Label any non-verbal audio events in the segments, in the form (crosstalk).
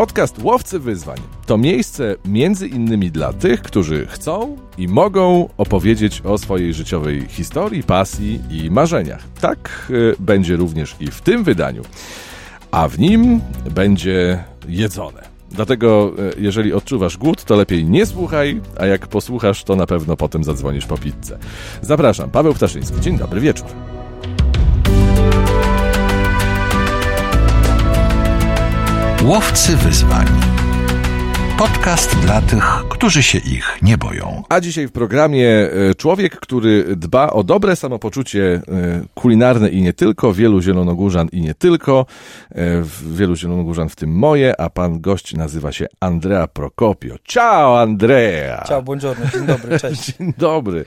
Podcast Łowcy Wyzwań to miejsce między innymi dla tych, którzy chcą i mogą opowiedzieć o swojej życiowej historii, pasji i marzeniach. Tak y, będzie również i w tym wydaniu, a w nim będzie jedzone. Dlatego, y, jeżeli odczuwasz głód, to lepiej nie słuchaj, a jak posłuchasz, to na pewno potem zadzwonisz po pizzę. Zapraszam, Paweł Ptaszyński. Dzień dobry wieczór. Łowcy wyzwań. Podcast dla tych, którzy się ich nie boją. A dzisiaj w programie e, człowiek, który dba o dobre samopoczucie e, kulinarne i nie tylko, wielu zielonogórzan i nie tylko, e, wielu zielonogórzan w tym moje, a pan gość nazywa się Andrea Procopio. Ciao Andrea! Ciao, buongiorno, dzień dobry, (laughs) cześć. Dzień dobry.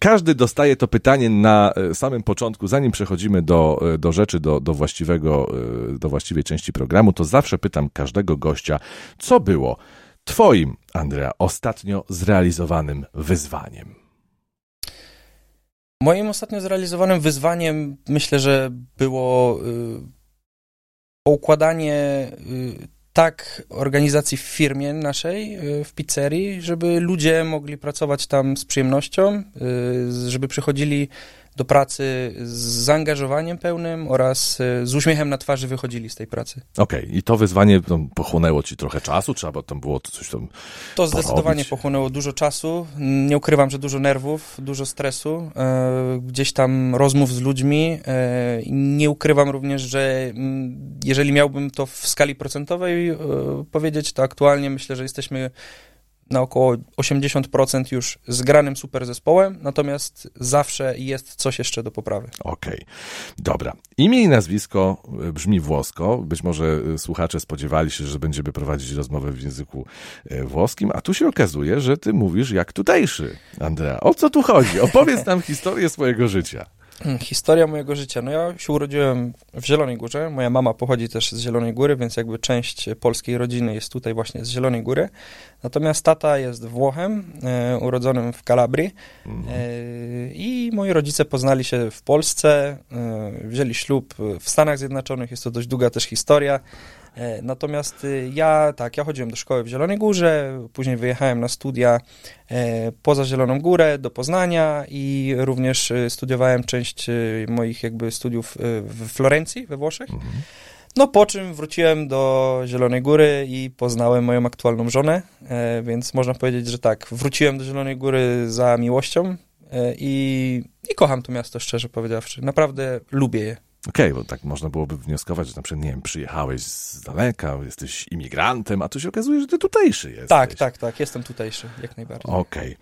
Każdy dostaje to pytanie na samym początku, zanim przechodzimy do, do rzeczy, do, do właściwego, do właściwej części programu, to zawsze pytam każdego gościa, co było Twoim, Andrea, ostatnio zrealizowanym wyzwaniem? Moim ostatnio zrealizowanym wyzwaniem myślę, że było y, poukładanie y, tak organizacji w firmie naszej, y, w pizzerii, żeby ludzie mogli pracować tam z przyjemnością, żeby przychodzili do pracy z zaangażowaniem pełnym oraz e, z uśmiechem na twarzy wychodzili z tej pracy. Okej, okay. i to wyzwanie no, pochłonęło ci trochę czasu, trzeba tam było coś tam To zdecydowanie porobić. pochłonęło dużo czasu. Nie ukrywam, że dużo nerwów, dużo stresu, e, gdzieś tam rozmów z ludźmi. E, nie ukrywam również, że mm, jeżeli miałbym to w skali procentowej e, powiedzieć, to aktualnie myślę, że jesteśmy na około 80% już zgranym super zespołem, natomiast zawsze jest coś jeszcze do poprawy. Okej, okay. dobra. Imię i nazwisko e, brzmi włosko. Być może e, słuchacze spodziewali się, że będziemy prowadzić rozmowę w języku e, włoskim, a tu się okazuje, że ty mówisz jak tutejszy. Andrea, o co tu chodzi? Opowiedz nam (laughs) historię swojego życia. (clears throat) Historia mojego życia. No ja się urodziłem w Zielonej Górze. Moja mama pochodzi też z Zielonej Góry, więc jakby część polskiej rodziny jest tutaj właśnie z Zielonej Góry. Natomiast tata jest Włochem, e, urodzonym w Kalabrii mhm. e, i moi rodzice poznali się w Polsce, e, wzięli ślub w Stanach Zjednoczonych. Jest to dość długa też historia. E, natomiast y, ja, tak, ja chodziłem do szkoły w Zielonej Górze, później wyjechałem na studia e, poza Zieloną Górę, do Poznania i również y, studiowałem część y, moich jakby studiów w Florencji, we Włoszech. Mhm. No po czym wróciłem do Zielonej Góry i poznałem moją aktualną żonę, e, więc można powiedzieć, że tak, wróciłem do Zielonej Góry za miłością i, i kocham to miasto, szczerze powiedziawszy. Naprawdę lubię je. Okej, okay, bo tak można byłoby wnioskować, że na przykład, nie wiem, przyjechałeś z daleka, jesteś imigrantem, a tu się okazuje, że ty tutejszy jesteś. Tak, tak, tak, jestem tutejszy, jak najbardziej. Okej.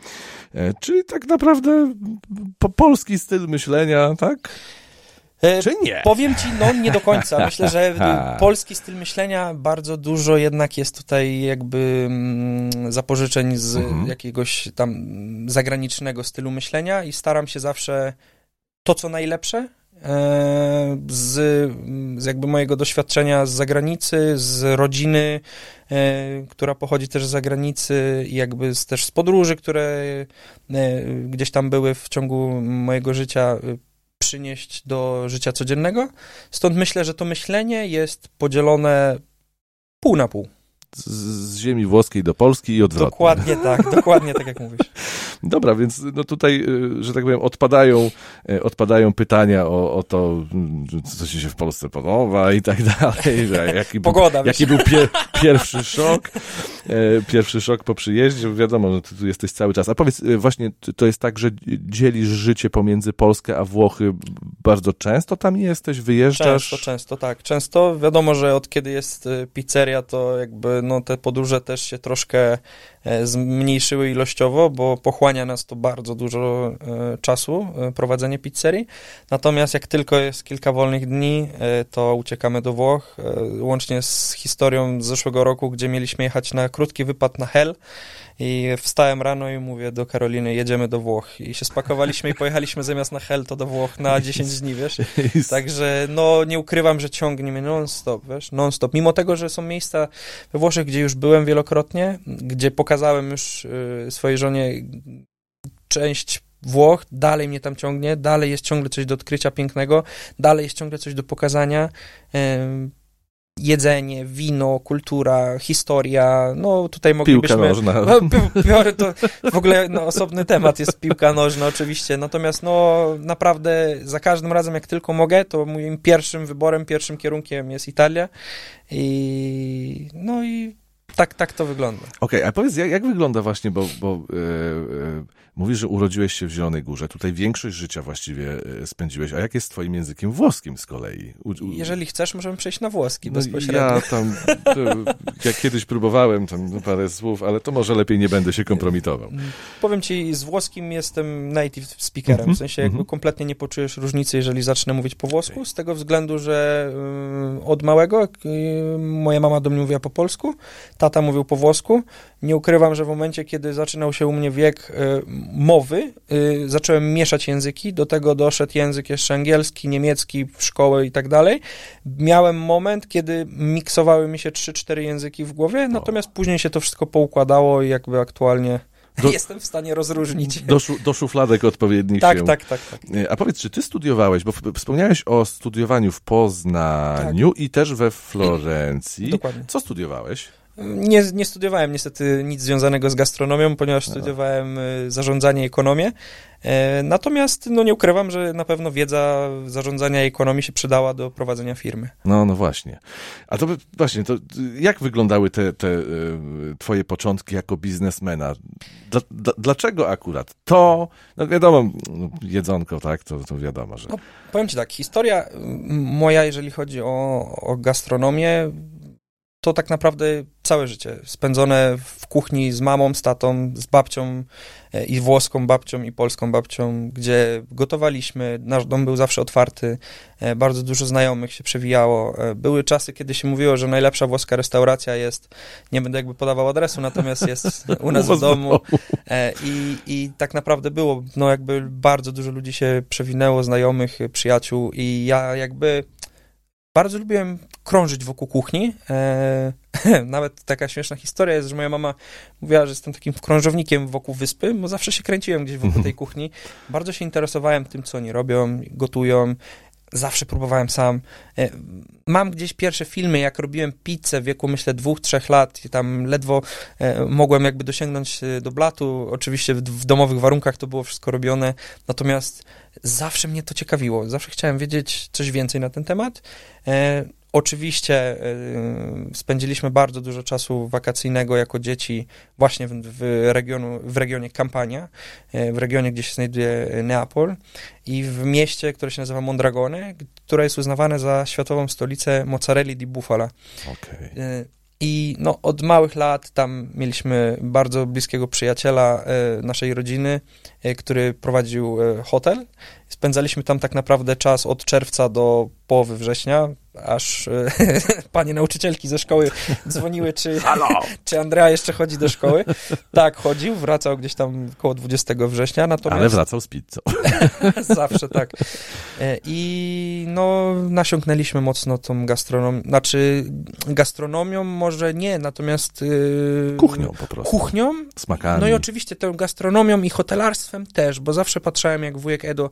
Okay. E, czyli tak naprawdę po polski styl myślenia, tak? E, Czy nie? Powiem ci, no nie do końca. (laughs) Myślę, że (laughs) polski styl myślenia bardzo dużo jednak jest tutaj jakby mm, zapożyczeń z mhm. jakiegoś tam zagranicznego stylu myślenia i staram się zawsze to, co najlepsze, z, z jakby mojego doświadczenia z zagranicy, z rodziny, e, która pochodzi też z zagranicy i jakby z, też z podróży, które e, gdzieś tam były w ciągu mojego życia, przynieść do życia codziennego. Stąd myślę, że to myślenie jest podzielone pół na pół z, ziemi włoskiej do Polski i odwrotnie. Dokładnie tak, (laughs) dokładnie tak jak mówisz. Dobra, więc no tutaj, y, że tak powiem, odpadają, y, odpadają pytania o, o to, co ci się w Polsce podoba i tak dalej. Jaki Pogoda. Był, jaki był pier, pierwszy szok, e, pierwszy szok po przyjeździe. Wiadomo, że ty tu jesteś cały czas. A powiedz, y, właśnie to jest tak, że dzielisz życie pomiędzy Polskę a Włochy bardzo często tam jesteś, wyjeżdżasz? Często, często, tak. Często. Wiadomo, że od kiedy jest pizzeria, to jakby no, te podróże też się troszkę e, zmniejszyły ilościowo, bo pochłania nas to bardzo dużo e, czasu, e, prowadzenie pizzerii. Natomiast jak tylko jest kilka wolnych dni, to uciekamy do Włoch, łącznie z historią z zeszłego roku, gdzie mieliśmy jechać na krótki wypad na Hel i wstałem rano i mówię do Karoliny, jedziemy do Włoch. I się spakowaliśmy i pojechaliśmy zamiast na Hel, to do Włoch na (laughs) 10 dni, wiesz. Także no nie ukrywam, że ciągnie mnie non-stop, wiesz, non-stop. Mimo tego, że są miejsca we Włoszech, gdzie już byłem wielokrotnie, gdzie pokazałem już y, swojej żonie część Włoch, dalej mnie tam ciągnie, dalej jest ciągle coś do odkrycia pięknego, dalej jest ciągle coś do pokazania. Jedzenie, wino, kultura, historia, no tutaj Piłka moglibyśmy... nożna. No, Biorę to w ogóle no, osobny temat jest piłka nożna oczywiście, natomiast no naprawdę za każdym razem jak tylko mogę, to moim pierwszym wyborem, pierwszym kierunkiem jest Italia i no i tak, tak to wygląda. Okej, a powiedz, jak, jak wygląda właśnie, bo, bo e, e, mówisz, że urodziłeś się w Zielonej Górze, tutaj większość życia właściwie e, spędziłeś, a jak jest z twoim językiem włoskim z kolei? U, u, Jeżeli chcesz, możemy przejść na włoski no, bezpośrednio. ja tam, to, jak kiedyś próbowałem tam parę słów, ale to może lepiej nie będę się kompromitował. Powiem ci, z włoskim jestem native speakerem, Mhm, w sensie jakby mhm. kompletnie nie poczujesz różnicy, jeżeli zacznę mówić po włosku, z tego względu, że y, od małego y, moja mama do mnie mówiła po polsku, tata mówił po włosku. Nie ukrywam, że w momencie, kiedy zaczynał się u mnie wiek y, mowy, y, zacząłem mieszać języki, do tego doszedł język jeszcze angielski, niemiecki, w szkołę i tak dalej. Miałem moment, kiedy miksowały mi się 3-4 języki w głowie, natomiast później się to wszystko poukładało i jakby aktualnie Do- (laughs) jestem w stanie rozróżnić. Do, do szufladek odpowiednich Tak, się... tak, tak, tak. E, A powiedz, czy ty studiowałeś, bo wspomniałeś o studiowaniu w Poznaniu i też we Florencji. Dokładnie. Co studiowałeś? Nie, nie studiowałem niestety nic związanego z gastronomią, ponieważ No. studiowałem y, zarządzanie i ekonomię. E, Natomiast no nie ukrywam, że na pewno wiedza zarządzania i ekonomii się przydała do prowadzenia firmy. No, no właśnie. A to właśnie, to jak wyglądały te, te y, twoje początki jako biznesmena? Dla, dla, dlaczego akurat to? No wiadomo, no, jedzonko, tak, to, to wiadomo, że... No, Powiem ci tak, historia moja, jeżeli chodzi o, o gastronomię, to tak naprawdę całe życie. Spędzone w kuchni z mamą, z tatą, z babcią e, i włoską babcią i polską babcią, gdzie gotowaliśmy, nasz dom był zawsze otwarty, e, bardzo dużo znajomych się przewijało. E, Były czasy, kiedy się mówiło, że najlepsza włoska restauracja jest, nie będę jakby podawał adresu, natomiast jest (laughs) u nas w domu. I, I tak naprawdę było, no jakby bardzo dużo ludzi się przewinęło, znajomych, przyjaciół i ja jakby bardzo lubiłem krążyć wokół kuchni. E, (laughs) nawet taka śmieszna historia jest, że moja mama mówiła, że jestem takim krążownikiem wokół wyspy, bo zawsze się kręciłem gdzieś wokół tej kuchni. Bardzo się interesowałem tym, co oni robią, gotują. Zawsze próbowałem sam. E, Mam gdzieś pierwsze filmy, jak robiłem pizzę w wieku, myślę, dwóch, trzech lat i tam ledwo e, mogłem jakby dosięgnąć e, do blatu. Oczywiście w, w domowych warunkach to było wszystko robione, natomiast zawsze mnie to ciekawiło. Zawsze chciałem wiedzieć coś więcej na ten temat. Oczywiście e, spędziliśmy bardzo dużo czasu wakacyjnego jako dzieci właśnie w, w, regionu, w regionie Campania, e, w regionie, gdzie się znajduje Neapol i w mieście, które się nazywa Mondragone, które jest uznawane za światową stolicę mozzarelli di bufala. E, I no, od małych lat tam mieliśmy bardzo bliskiego przyjaciela e, naszej rodziny, który prowadził hotel. Spędzaliśmy tam tak naprawdę czas od czerwca do połowy września, aż e, (laughs) panie nauczycielki ze szkoły dzwoniły, czy, (laughs) czy Andrea jeszcze chodzi do szkoły. Tak, chodził, wracał gdzieś tam około 20 września, natomiast... Ale wracał z pizzą. (laughs) Zawsze tak. E, I no, nasiąknęliśmy mocno tą gastronomią, znaczy gastronomią może nie, natomiast... yy, Kuchnią po prostu. Kuchnią, Smakami. no i oczywiście tą gastronomią i hotelarstwem też, bo zawsze patrzałem, jak wujek Edo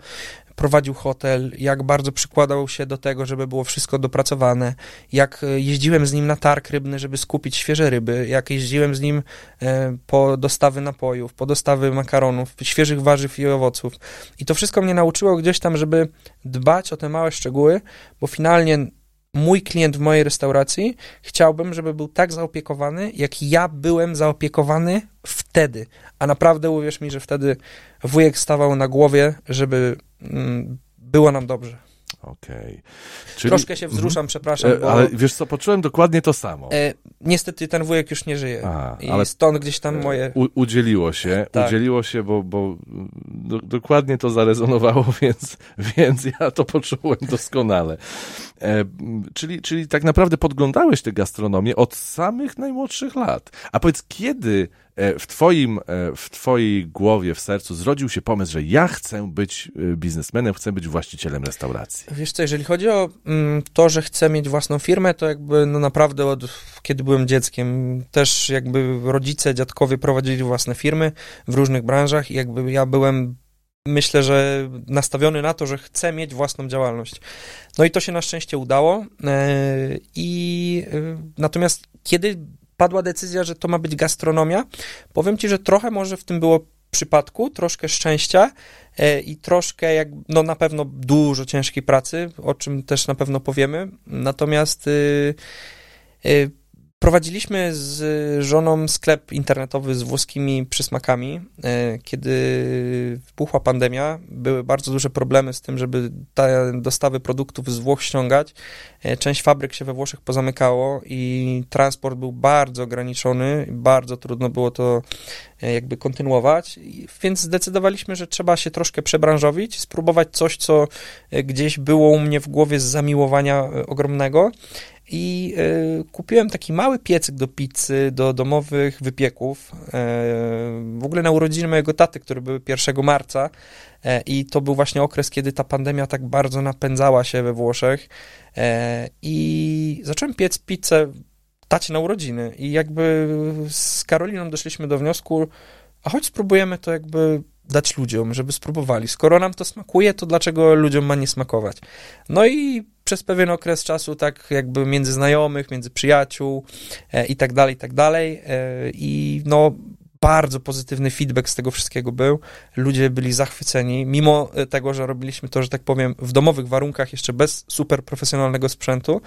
prowadził hotel, jak bardzo przykładał się do tego, żeby było wszystko dopracowane, jak e, jeździłem z nim na targ rybny, żeby skupić świeże ryby, jak jeździłem z nim e, po dostawy napojów, po dostawy makaronów, świeżych warzyw i owoców. I to wszystko mnie nauczyło gdzieś tam, żeby dbać o te małe szczegóły, bo finalnie mój klient w mojej restauracji chciałbym, żeby był tak zaopiekowany, jak ja byłem zaopiekowany wtedy. A naprawdę uwierz mi, że wtedy wujek stawał na głowie, żeby mm, było nam dobrze. Okej. Czyli- Troszkę się wzruszam, przepraszam, E, bo Ale wiesz co, poczułem dokładnie to samo. e, niestety ten wujek już nie żyje. A, I ale stąd gdzieś tam moje... U, udzieliło się, Tak. udzieliło się, bo, bo do, dokładnie to zarezonowało, (laughs) więc, więc ja to poczułem doskonale. E, czyli, czyli tak naprawdę podglądałeś tę gastronomię od samych najmłodszych lat. A powiedz, kiedy e, w twoim, e, w twojej głowie, w sercu zrodził się pomysł, że ja chcę być e, biznesmenem, chcę być właścicielem restauracji? Wiesz co, jeżeli chodzi o mm, to, że chcę mieć własną firmę, to jakby no naprawdę od kiedy byłem dzieckiem, też jakby rodzice, dziadkowie prowadzili własne firmy w różnych branżach i jakby ja byłem myślę, że nastawiony na to, że chce mieć własną działalność. No i to się na szczęście udało. I natomiast kiedy padła decyzja, że to ma być gastronomia, powiem ci, że trochę może w tym było przypadku, troszkę szczęścia i troszkę, jak, no na pewno dużo ciężkiej pracy, o czym też na pewno powiemy. Natomiast y, y, Prowadziliśmy z żoną sklep internetowy z włoskimi przysmakami. E, kiedy wybuchła pandemia, były bardzo duże problemy z tym, żeby te dostawy produktów z Włoch ściągać. E, część fabryk się we Włoszech pozamykało i transport był bardzo ograniczony, bardzo trudno było to e, jakby kontynuować, więc zdecydowaliśmy, że trzeba się troszkę przebranżowić, spróbować coś, co gdzieś było u mnie w głowie z zamiłowania ogromnego i y, kupiłem taki mały piecyk do pizzy, do domowych wypieków. Y, w ogóle na urodziny mojego taty, które były 1 marca y, i to był właśnie okres, kiedy ta pandemia tak bardzo napędzała się we Włoszech i zacząłem piec pizzę tacie na urodziny i jakby z Karoliną doszliśmy do wniosku, a choć spróbujemy to jakby dać ludziom, żeby spróbowali. Skoro nam to smakuje, to dlaczego ludziom ma nie smakować? No i przez pewien okres czasu, tak jakby między znajomych, między przyjaciół e, i tak dalej, i tak dalej. E, I no, bardzo pozytywny feedback z tego wszystkiego był. Ludzie byli zachwyceni, mimo tego, że robiliśmy to, że tak powiem, w domowych warunkach, jeszcze bez super profesjonalnego sprzętu.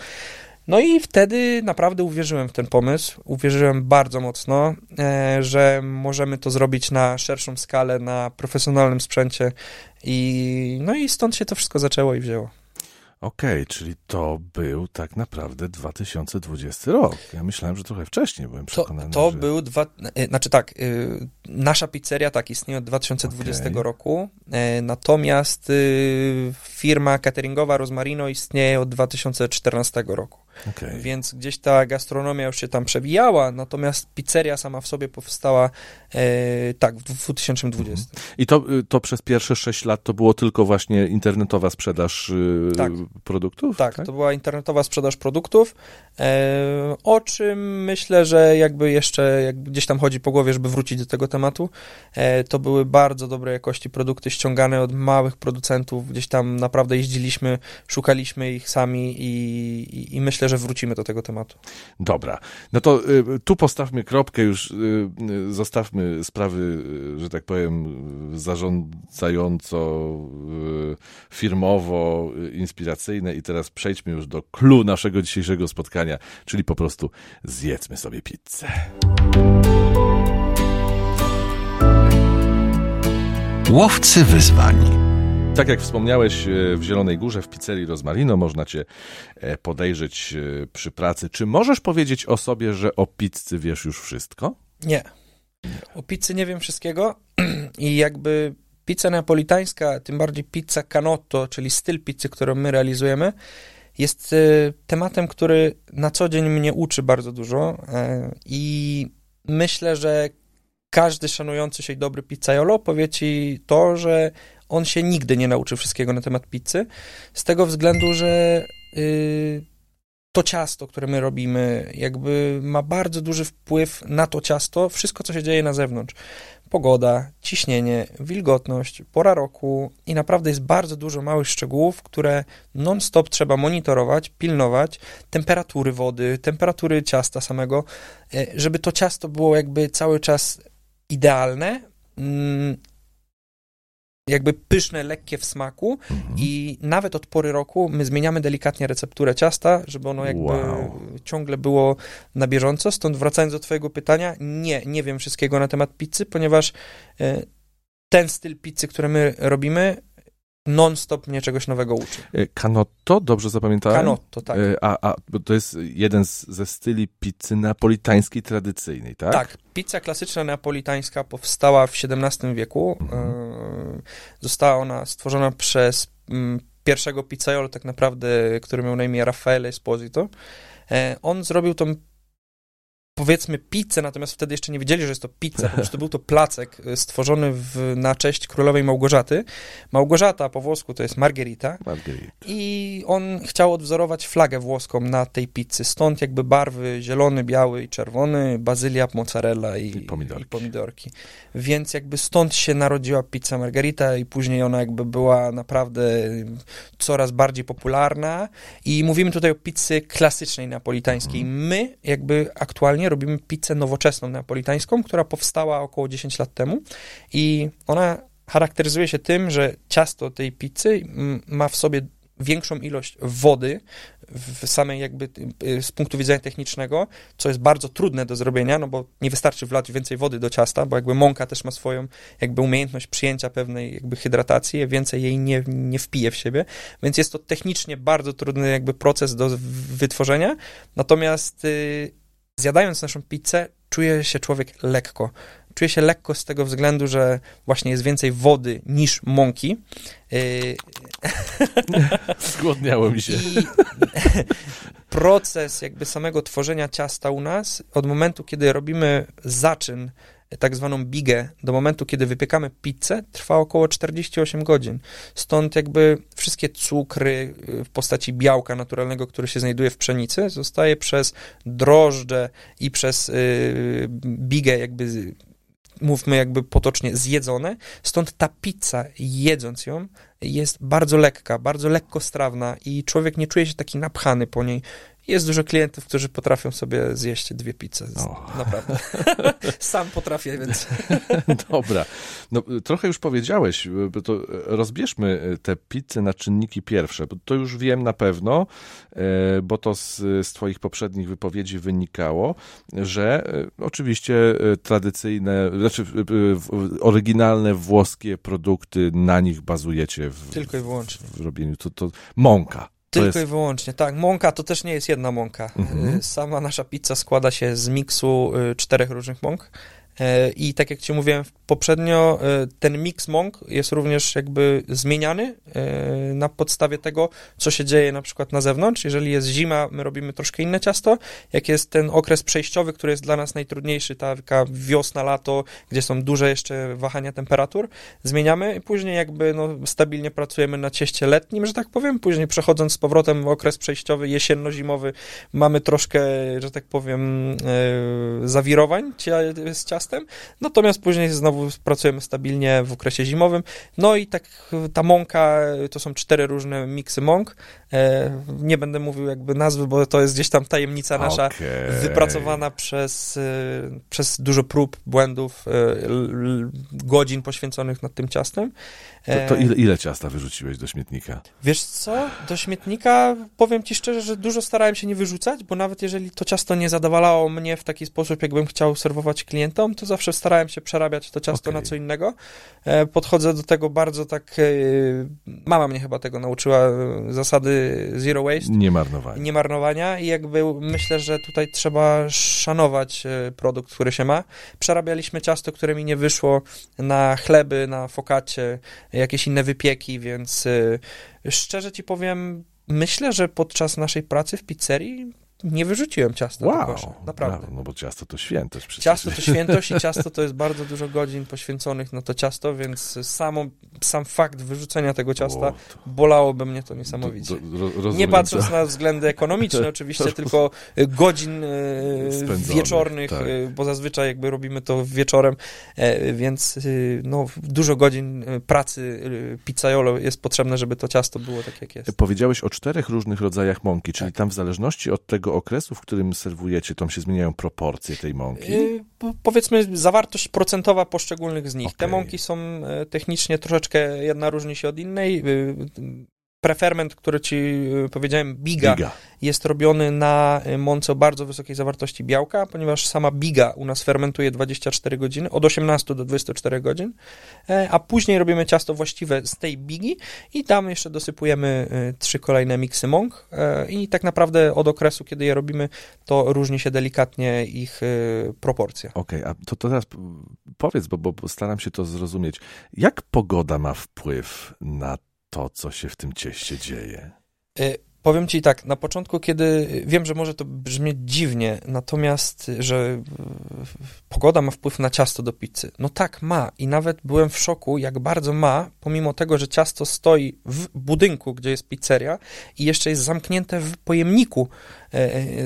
No i wtedy naprawdę uwierzyłem w ten pomysł. Uwierzyłem bardzo mocno, e, że możemy to zrobić na szerszą skalę, na profesjonalnym sprzęcie. I, no i stąd się to wszystko zaczęło i wzięło. Okej, okay, czyli to był tak naprawdę 2020 rok. Ja myślałem, że trochę wcześniej byłem przekonany. To, to że... był dwa, e, znaczy tak, y, nasza pizzeria tak istnieje od 2020 okay. roku, e, natomiast y, firma cateringowa Rosmarino istnieje od 2014 roku. Okay. Więc gdzieś ta gastronomia już się tam przewijała, natomiast pizzeria sama w sobie powstała e, tak w 2020. Mhm. I to, y, to przez pierwsze 6 lat to było tylko właśnie internetowa sprzedaż y, tak. produktów? Tak, tak, to była internetowa sprzedaż produktów, e, o czym myślę, że jakby jeszcze jak gdzieś tam chodzi po głowie, żeby wrócić do tego tematu, e, to były bardzo dobrej jakości produkty ściągane od małych producentów, gdzieś tam naprawdę jeździliśmy, szukaliśmy ich sami i, i, i myślę, że wrócimy do tego tematu. Dobra. No to y, tu postawmy kropkę, już y, y zostawmy sprawy, że tak powiem, zarządzająco, y, firmowo, y, inspiracyjne i teraz przejdźmy już do clue naszego dzisiejszego spotkania, czyli po prostu zjedzmy sobie pizzę. Łowcy wyzwań. Tak jak wspomniałeś, e, w Zielonej Górze, w pizzerii Rozmarino można cię e, podejrzeć e, przy pracy. Czy możesz powiedzieć o sobie, że o pizzy wiesz już wszystko? Nie. O pizzy nie wiem wszystkiego (clears throat) i jakby pizza napolitańska, tym bardziej pizza canotto, czyli styl pizzy, którą my realizujemy, jest tematem, który na co dzień mnie uczy bardzo dużo i myślę, że każdy szanujący się i dobry pizzaiolo powie ci to, że on się nigdy nie nauczy wszystkiego na temat pizzy, z tego względu, że yy, to ciasto, które my robimy, jakby ma bardzo duży wpływ na to ciasto, wszystko, co się dzieje na zewnątrz. Pogoda, ciśnienie, wilgotność, pora roku i naprawdę jest bardzo dużo małych szczegółów, które non-stop trzeba monitorować, pilnować, temperatury wody, temperatury ciasta samego, y, żeby to ciasto było jakby cały czas idealne, mm, jakby pyszne, lekkie w smaku mhm. i nawet od pory roku my zmieniamy delikatnie recepturę ciasta, żeby ono jakby wow. ciągle było na bieżąco. Stąd wracając do twojego pytania, nie, nie wiem wszystkiego na temat pizzy, ponieważ e, ten styl pizzy, który my robimy, non-stop mnie czegoś nowego uczy. E, canotto, dobrze zapamiętałem? Canotto, tak. E, a, a to jest jeden z, ze styli pizzy napolitańskiej tradycyjnej, tak? Tak. Pizza klasyczna napolitańska powstała w XVII wieku. Mhm. Została ona stworzona przez mm, pierwszego pizzaiolo tak naprawdę, który miał na imię Raffaele Esposito. On zrobił tą powiedzmy pizzę, natomiast wtedy jeszcze nie wiedzieli, że jest to pizza, po prostu był to placek y, stworzony w, na cześć królowej Małgorzaty. Małgorzata po włosku to jest Margherita. Margherita. I on chciał odwzorować flagę włoską na tej pizzy, stąd jakby barwy zielony, biały i czerwony, bazylia, mozzarella i, I pomidorki. i pomidorki. Więc jakby stąd się narodziła pizza Margherita i później ona jakby była naprawdę coraz bardziej popularna i mówimy tutaj o pizzy klasycznej napolitańskiej. My jakby aktualnie robimy pizzę nowoczesną napolitańską, która powstała około 10 lat temu i ona charakteryzuje się tym, że ciasto tej pizzy mm, ma w sobie większą ilość wody w samej jakby y, z punktu widzenia technicznego, co jest bardzo trudne do zrobienia, no bo nie wystarczy wlać więcej wody do ciasta, bo jakby mąka też ma swoją jakby umiejętność przyjęcia pewnej jakby hydratacji, więcej jej nie, nie wpije w siebie, więc jest to technicznie bardzo trudny jakby proces do wytworzenia, natomiast y, zjadając naszą pizzę, czuje się człowiek lekko. Czuje się lekko z tego względu, że właśnie jest więcej wody niż mąki. Y, (laughs) Zgłodniało mi się. I proces jakby samego tworzenia ciasta u nas, od momentu, kiedy robimy zaczyn, tak zwaną bigę, do momentu, kiedy wypiekamy pizzę, trwa około 48 godzin. Stąd jakby wszystkie cukry y, w postaci białka naturalnego, które się znajduje w pszenicy, zostaje przez drożdże i przez yy, bigę jakby mówmy jakby potocznie, zjedzone. Stąd ta pizza, jedząc ją, jest bardzo lekka, bardzo lekkostrawna i człowiek nie czuje się taki napchany po niej. Jest dużo klientów, którzy potrafią sobie zjeść dwie pizze. O. Naprawdę. (laughs) Sam potrafię, więc. (laughs) Dobra. No, trochę już powiedziałeś, to rozbierzmy te pizze na czynniki pierwsze, bo to już wiem na pewno, e, bo to z, z Twoich poprzednich wypowiedzi wynikało, że e, oczywiście e, tradycyjne, znaczy oryginalne włoskie produkty, na nich bazujecie w, Tylko i wyłącznie. w robieniu. To, to mąka. Tylko jest... i wyłącznie, tak. Mąka to też nie jest jedna mąka. Mhm. Sama nasza pizza składa się z miksu y, czterech różnych mąk. I tak jak Ci mówiłem poprzednio, ten mix mąk jest również jakby zmieniany na podstawie tego, co się dzieje na przykład na zewnątrz. Jeżeli jest zima, my robimy troszkę inne ciasto. Jak jest ten okres przejściowy, który jest dla nas najtrudniejszy, taka wiosna, lato, gdzie są duże jeszcze wahania temperatur, zmieniamy i później jakby no, stabilnie pracujemy na cieście letnim, że tak powiem. Później przechodząc z powrotem w okres przejściowy, jesienno-zimowy, mamy troszkę, że tak powiem, zawirowań z ciasta Natomiast później znowu pracujemy stabilnie w okresie zimowym. No i tak ta mąka, to są cztery różne miksy mąk. E, nie będę mówił jakby nazwy, bo to jest gdzieś tam tajemnica nasza, okay. wypracowana przez, e, przez dużo prób, błędów, e, godzin poświęconych nad tym ciastem. To, to ile, ile ciasta wyrzuciłeś do śmietnika? Wiesz co, do śmietnika powiem ci szczerze, że dużo starałem się nie wyrzucać, bo nawet jeżeli to ciasto nie zadowalało mnie w taki sposób, jakbym chciał serwować klientom, to zawsze starałem się przerabiać to ciasto Okej. na co innego. E, Podchodzę do tego bardzo tak, e, mama mnie chyba tego nauczyła, e, zasady zero waste. Nie marnowanie. Nie marnowania i jakby myślę, że tutaj trzeba szanować produkt, który się ma. Przerabialiśmy ciasto, które mi nie wyszło na chleby, na fokacie, jakieś inne wypieki, więc szczerze ci powiem, myślę, że podczas naszej pracy w pizzerii nie wyrzuciłem ciasta do kosza. Wow, Naprawdę. brawo, no bo ciasto to świętość przecież. Ciasto to świętość (laughs) i ciasto to jest bardzo dużo godzin poświęconych na to ciasto, więc samo, sam fakt wyrzucenia tego ciasta O, to- bolałoby mnie to niesamowicie. do- do- rozumiem, Nie patrząc na względy ekonomiczne (laughs) oczywiście, tylko y, godzin Spędzonych, wieczornych, tak. y, bo zazwyczaj jakby robimy to wieczorem, e, więc no, dużo godzin pracy pizzaiolo jest potrzebne, żeby to ciasto było tak jak jest. Powiedziałeś o czterech różnych rodzajach mąki, czyli Tak. tam w zależności od tego okresu, w którym serwujecie, tam się zmieniają proporcje tej mąki. Po- Powiedzmy zawartość procentowa poszczególnych z nich. Te Okej. mąki są e, technicznie troszeczkę, jedna różni się od innej. Preferment, który ci y, powiedziałem, biga, Giga. jest robiony na y, mące o bardzo wysokiej zawartości białka, ponieważ sama biga u nas fermentuje 24 godziny, od 18 do 24 godzin, e, a później robimy ciasto właściwe z tej bigi i tam jeszcze dosypujemy trzy kolejne miksy mąk e, i tak naprawdę od okresu, kiedy je robimy, to różni się delikatnie ich proporcja. Okej, a to, to teraz powiedz, bo, bo staram się to zrozumieć. Jak pogoda ma wpływ na to, co się w tym cieście dzieje? Y, Powiem ci tak, na początku, kiedy wiem, że może to brzmieć dziwnie, natomiast, że pogoda ma wpływ na ciasto do pizzy. No tak, ma. I nawet byłem w szoku, jak bardzo ma, pomimo tego, że ciasto stoi w budynku, gdzie jest pizzeria i jeszcze jest zamknięte w pojemniku e,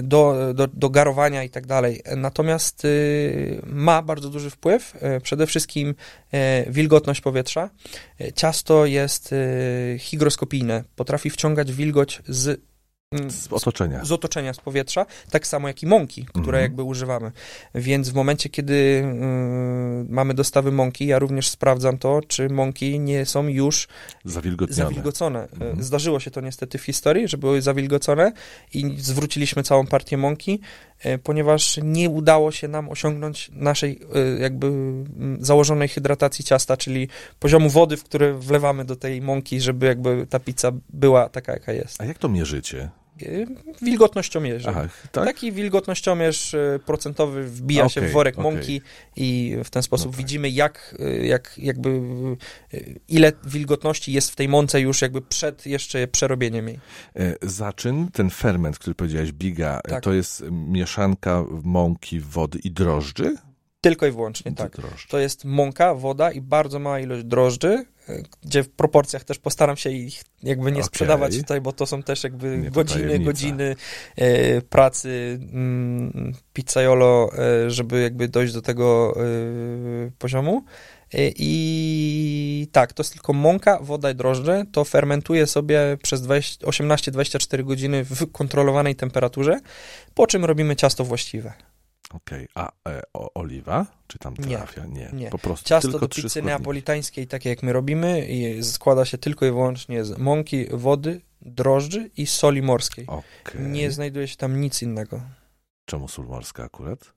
do, do, do garowania i tak dalej. Natomiast y, ma bardzo duży wpływ. E, przede wszystkim e, wilgotność powietrza. Ciasto jest hygroskopijne. Potrafi wciągać wilgoć z z otoczenia. Z otoczenia, z powietrza, tak samo jak i mąki, które mhm. jakby używamy. Więc w momencie, kiedy y, mamy dostawy mąki, ja również sprawdzam to, czy mąki nie są już zawilgocone. Mhm. Zdarzyło się to niestety w historii, że były zawilgocone i zwróciliśmy całą partię mąki, y, ponieważ nie udało się nam osiągnąć naszej y, jakby mm, założonej hydratacji ciasta, czyli poziomu wody, w które wlewamy do tej mąki, żeby jakby ta pizza była taka, jaka jest. A jak to mierzycie? Wilgotnościomierze. Aha, tak? Taki wilgotnościomierz e, procentowy wbija okay, się w worek okay. mąki i w ten sposób no tak. widzimy, jak, e, jak jakby e, ile wilgotności jest w tej mące już jakby przed jeszcze przerobieniem jej. Zaczyn, ten ferment, który powiedziałeś, biga, tak. to jest mieszanka mąki, wody i drożdży? Tylko i wyłącznie, tak. Drożdży. To jest mąka, woda i bardzo mała ilość drożdży, gdzie w proporcjach też postaram się ich jakby nie okay. sprzedawać tutaj, bo to są też jakby nie godziny, godziny e, pracy mm, pizzaiolo, e, żeby jakby dojść do tego e, poziomu. E, I tak, to jest tylko mąka, woda i drożdże. To fermentuje sobie przez 18-24 godziny w kontrolowanej temperaturze, po czym robimy ciasto właściwe. Okej, okay. a e, o, oliwa? Czy tam trafia? Nie, nie. po prostu Ciasto tylko do pizzy neapolitańskiej, takie jak my robimy, i składa się tylko i wyłącznie z mąki, wody, drożdży i soli morskiej. Okay. Nie znajduje się tam nic innego. Czemu sól morska akurat?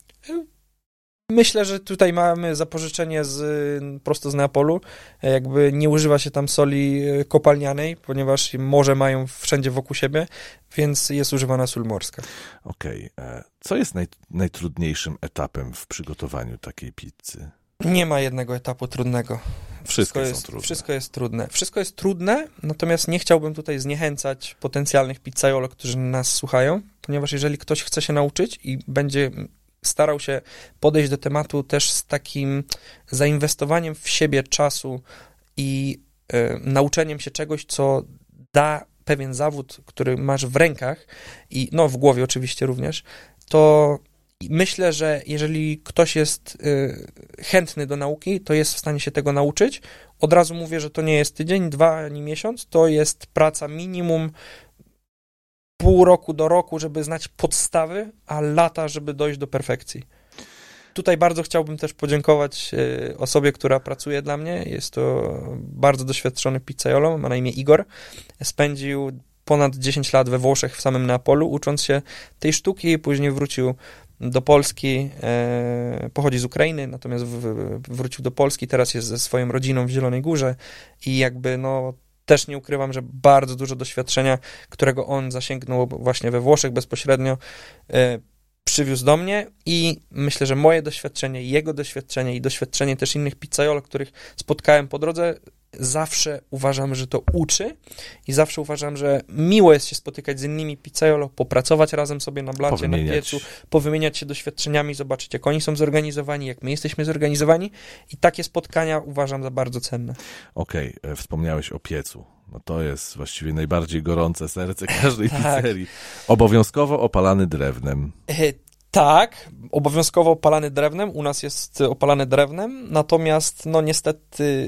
E, Myślę, że tutaj mamy zapożyczenie z, prosto z Neapolu. Jakby nie używa się tam soli e, kopalnianej, ponieważ morze mają wszędzie wokół siebie, więc jest używana sól morska. Okej. Okay. E, co jest naj, najtrudniejszym etapem w przygotowaniu takiej pizzy? Nie ma jednego etapu trudnego. Wszystko jest, trudne. Wszystko jest trudne. Wszystko jest trudne, natomiast nie chciałbym tutaj zniechęcać potencjalnych pizzaiolo, którzy nas słuchają, ponieważ jeżeli ktoś chce się nauczyć i będzie starał się podejść do tematu też z takim zainwestowaniem w siebie czasu i y, nauczeniem się czegoś, co da pewien zawód, który masz w rękach i no w głowie oczywiście również, to myślę, że jeżeli ktoś jest y, chętny do nauki, to jest w stanie się tego nauczyć. Od razu mówię, że to nie jest tydzień, dwa ani miesiąc, to jest praca minimum pół roku do roku, żeby znać podstawy, a lata, żeby dojść do perfekcji. Tutaj bardzo chciałbym też podziękować e, osobie, która pracuje dla mnie. Jest to bardzo doświadczony pizzaiolo, ma na imię Igor. Spędził ponad 10 lat we Włoszech, w samym Neapolu, ucząc się tej sztuki, później wrócił do Polski, e, pochodzi z Ukrainy, natomiast wrócił do Polski, teraz jest ze swoją rodziną w Zielonej Górze i jakby no też nie ukrywam, że bardzo dużo doświadczenia, którego on zasięgnął właśnie we Włoszech bezpośrednio, e, przywiózł do mnie i myślę, że moje doświadczenie, jego doświadczenie i doświadczenie też innych pizzaiolo, których spotkałem po drodze, zawsze uważam, że to uczy i zawsze uważam, że miło jest się spotykać z innymi pizzaiolo, popracować razem sobie na blacie, na piecu, powymieniać się doświadczeniami, zobaczyć jak oni są zorganizowani, jak my jesteśmy zorganizowani i takie spotkania uważam za bardzo cenne. Okej, okay. E, wspomniałeś o piecu. No to jest właściwie najbardziej gorące serce każdej (laughs) tak. pizzerii. Obowiązkowo opalany drewnem. Tak, obowiązkowo opalany drewnem, u nas jest opalany drewnem, natomiast no niestety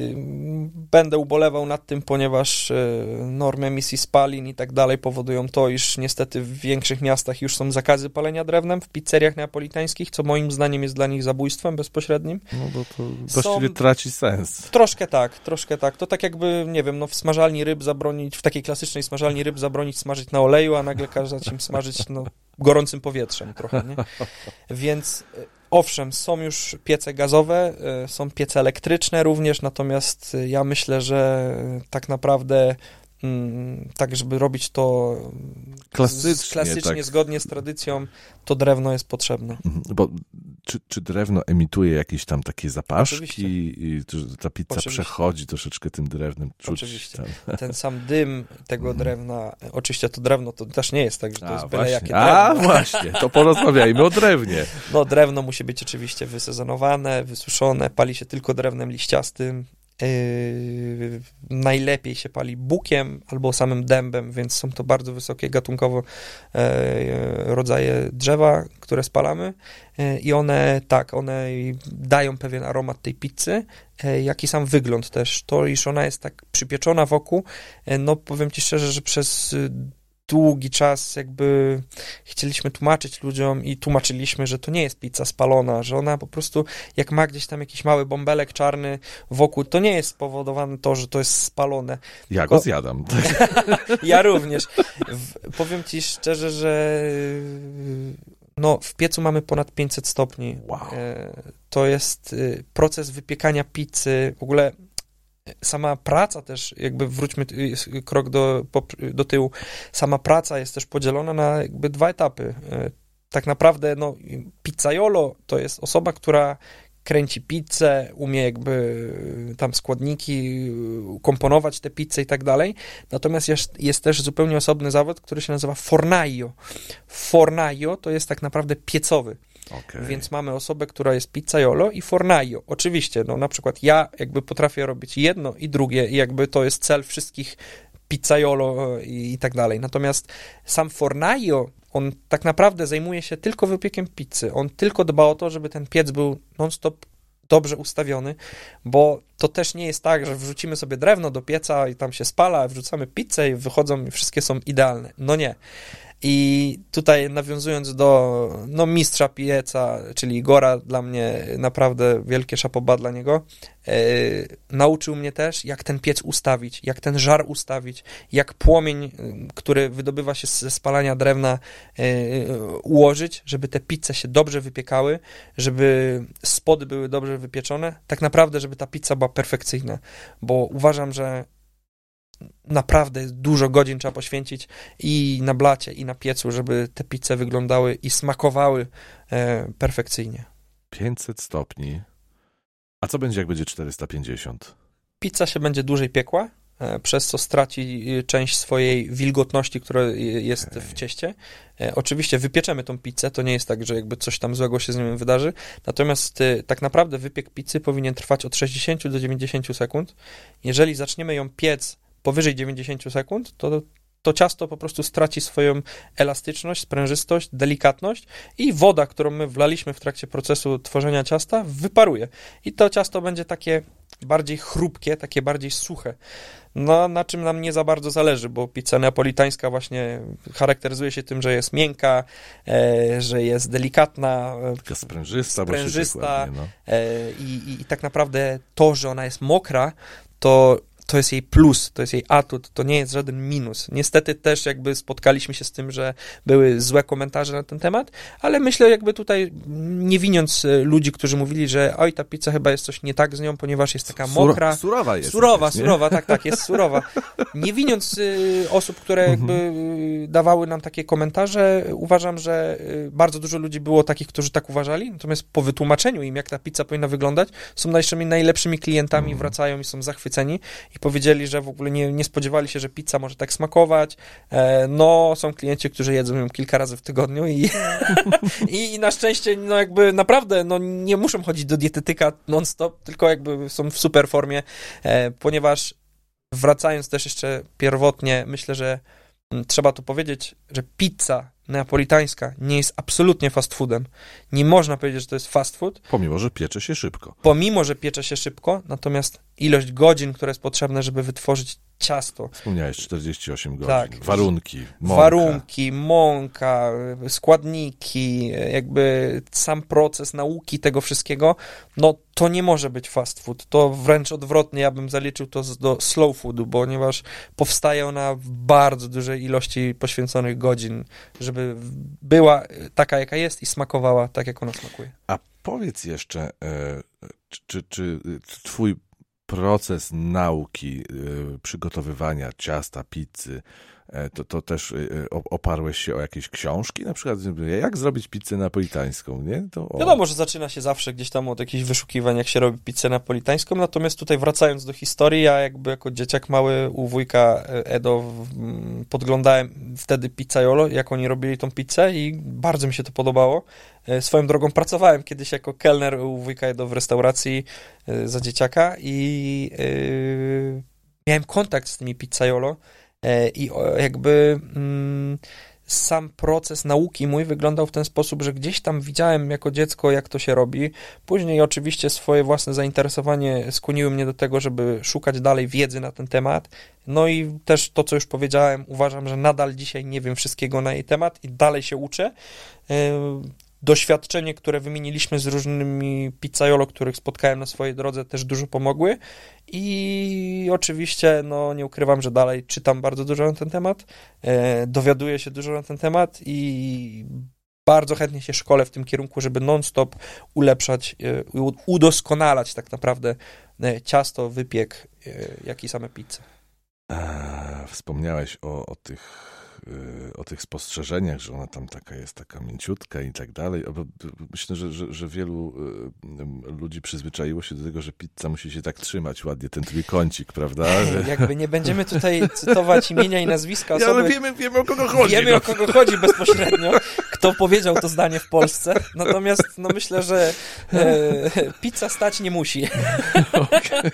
będę ubolewał nad tym, ponieważ e, normy emisji spalin i tak dalej powodują to, iż niestety w większych miastach już są zakazy palenia drewnem, w pizzeriach neapolitańskich, co moim zdaniem jest dla nich zabójstwem bezpośrednim. No bo to właściwie są... traci sens. Troszkę tak, troszkę tak. To tak jakby, nie wiem, no w smażalni ryb zabronić, w takiej klasycznej smażalni ryb zabronić smażyć na oleju, a nagle kazać im smażyć no, gorącym powietrzem trochę, nie? (laughs) Więc e, owszem, są już piece gazowe, e, są piece elektryczne również, natomiast e, ja myślę, że tak naprawdę tak, żeby robić to klasycznie, z, klasycznie tak. zgodnie z tradycją, to drewno jest potrzebne. Mhm, bo czy, czy drewno emituje jakieś tam takie zapaszki Oczywiście. i ta pizza Oczywiście. przechodzi troszeczkę tym drewnem? Czuć Oczywiście. Tam. (laughs) Ten sam dym tego drewna, oczywiście to drewno to też nie jest tak, że to jest A, byle jakie właśnie. A, drewno. (laughs) właśnie, to porozmawiajmy o drewnie. No drewno musi być oczywiście wysezonowane, wysuszone, pali się tylko drewnem liściastym. Yy, najlepiej się pali bukiem albo samym dębem, więc są to bardzo wysokie gatunkowo e, rodzaje drzewa, które spalamy e, i one, tak, one dają pewien aromat tej pizzy, e, jak i sam wygląd też. To, iż ona jest tak przypieczona wokół, no powiem ci szczerze, że przez długi czas jakby chcieliśmy tłumaczyć ludziom i tłumaczyliśmy, że to nie jest pizza spalona, że ona po prostu jak ma gdzieś tam jakiś mały bąbelek czarny wokół, to nie jest spowodowane to, że to jest spalone. Ja go zjadam. (laughs) Ja również. W, powiem ci szczerze, że no, w piecu mamy ponad 500 stopni. Wow. E, To jest y, proces wypiekania pizzy, w ogóle sama praca też, jakby wróćmy y, krok do, do tyłu, sama praca jest też podzielona na jakby dwa etapy. E, Tak naprawdę, no, pizzaiolo to jest osoba, która kręci pizzę, umie jakby y, tam składniki, y, komponować te pizze i tak dalej. Natomiast jest, jest też zupełnie osobny zawód, który się nazywa fornaio. Fornaio to jest tak naprawdę piecowy. Okej. Więc mamy osobę, która jest pizzaiolo i fornaio. Oczywiście, no na przykład ja jakby potrafię robić jedno i drugie i jakby to jest cel wszystkich pizzaiolo i, i tak dalej. Natomiast sam fornaio, on tak naprawdę zajmuje się tylko wypiekiem pizzy. On tylko dba o to, żeby ten piec był non-stop dobrze ustawiony, bo to też nie jest tak, że wrzucimy sobie drewno do pieca i tam się spala, wrzucamy pizzę i wychodzą i wszystkie są idealne. No nie. I tutaj nawiązując do no, mistrza pieca, czyli Igora, dla mnie naprawdę wielkie szapoba dla niego, e, nauczył mnie też, jak ten piec ustawić, jak ten żar ustawić, jak płomień, y, który wydobywa się ze spalania drewna, e, ułożyć, żeby te pizze się dobrze wypiekały, żeby spody były dobrze wypieczone, tak naprawdę, żeby ta pizza była perfekcyjna, bo uważam, że naprawdę dużo godzin trzeba poświęcić i na blacie, i na piecu, żeby te pizze wyglądały i smakowały e, perfekcyjnie. 500 stopni. A co będzie, jak będzie 450? Pizza się będzie dłużej piekła, e, przez co straci e, część swojej wilgotności, która jest Okej. w cieście. E, Oczywiście wypieczemy tą pizzę, to nie jest tak, że jakby coś tam złego się z nią wydarzy, natomiast tak naprawdę wypiek pizzy powinien trwać od 60 do 90 sekund. Jeżeli zaczniemy ją piec powyżej 90 sekund, to to ciasto po prostu straci swoją elastyczność, sprężystość, delikatność i woda, którą my wlaliśmy w trakcie procesu tworzenia ciasta, wyparuje. I to ciasto będzie takie bardziej chrupkie, takie bardziej suche. No, na czym nam nie za bardzo zależy, bo pizza neapolitańska właśnie charakteryzuje się tym, że jest miękka, e, że jest delikatna, Taka sprężysta, bo się Sprężysta. no. E, I, i, I tak naprawdę to, że ona jest mokra, to, to jest jej plus, to jest jej atut, to nie jest żaden minus. Niestety też jakby spotkaliśmy się z tym, że były złe komentarze na ten temat, ale myślę jakby tutaj nie winiąc e, ludzi, którzy mówili, że oj, ta pizza chyba jest coś nie tak z nią, ponieważ jest taka mokra. Surowa jest. Surowa, nie? surowa, tak, tak, jest surowa. Nie winiąc y, osób, które jakby y, dawały nam takie komentarze, uważam, że bardzo dużo ludzi było takich, którzy tak uważali, natomiast po wytłumaczeniu im, jak ta pizza powinna wyglądać, są naszymi najlepszymi klientami, Mhm. wracają i są zachwyceni i powiedzieli, że w ogóle nie, nie spodziewali się, że pizza może tak smakować. E, no, są klienci, którzy jedzą ją kilka razy w tygodniu i, (laughs) i na szczęście, no jakby naprawdę, no nie muszą chodzić do dietetyka non-stop, tylko jakby są w super formie, e, ponieważ wracając też jeszcze pierwotnie, myślę, że mm, trzeba tu powiedzieć, że pizza neapolitańska nie jest absolutnie fast foodem. Nie można powiedzieć, że to jest fast food, Pomimo, że piecze się szybko. pomimo, że piecze się szybko, natomiast ilość godzin, która jest potrzebna, żeby wytworzyć ciasto, Wspomniałeś 48 godzin. Tak. Warunki, mąka. warunki, mąka, składniki, jakby sam proces nauki tego wszystkiego, no to nie może być fast food. To wręcz odwrotnie, ja bym zaliczył to do slow foodu, ponieważ powstaje ona w bardzo dużej ilości poświęconych godzin, żeby była taka, jaka jest i smakowała tak, jak ona smakuje. A powiedz jeszcze, e, czy, czy, czy twój proces nauki, e, przygotowywania ciasta, pizzy, to, to też e, oparłeś się o jakieś książki, na przykład jak zrobić pizzę napolitańską, nie? To o... Wiadomo, że zaczyna się zawsze gdzieś tam od jakichś wyszukiwań, jak się robi pizzę napolitańską, natomiast tutaj wracając do historii, ja jakby jako dzieciak mały u wujka Edo podglądałem wtedy pizzaiolo, jak oni robili tą pizzę i bardzo mi się to podobało. Swoją drogą pracowałem kiedyś jako kelner u wujka Edo w restauracji za dzieciaka i miałem kontakt z tymi pizzaiolo e, i jakby mm, sam proces nauki mój wyglądał w ten sposób, że gdzieś tam widziałem jako dziecko, jak to się robi. Później oczywiście swoje własne zainteresowanie skłoniły mnie do tego, żeby szukać dalej wiedzy na ten temat. No i też to, co już powiedziałem, uważam, że nadal dzisiaj nie wiem wszystkiego na jej temat i dalej się uczę. Doświadczenie, które wymieniliśmy z różnymi pizzaiolo, których spotkałem na swojej drodze, też dużo pomogły. I oczywiście, no nie ukrywam, że dalej czytam bardzo dużo na ten temat, e, dowiaduję się dużo na ten temat i bardzo chętnie się szkole w tym kierunku, żeby non-stop ulepszać, e, udoskonalać tak naprawdę e, ciasto, wypiek, e, jak i same pizze. Wspomniałeś o, o tych o tych spostrzeżeniach, że ona tam taka jest, taka mięciutka i tak dalej. Myślę, że, że, że, wielu y, ludzi przyzwyczaiło się do tego, że pizza musi się tak trzymać ładnie, ten trójkącik, prawda? (laughs) Jakby nie będziemy tutaj cytować imienia i nazwiska osoby. Ja, ale wiemy, wiemy o kogo chodzi. Wiemy no. o kogo chodzi bezpośrednio, kto powiedział to zdanie w Polsce. Natomiast no myślę, że e, pizza stać nie musi. (laughs) Okay.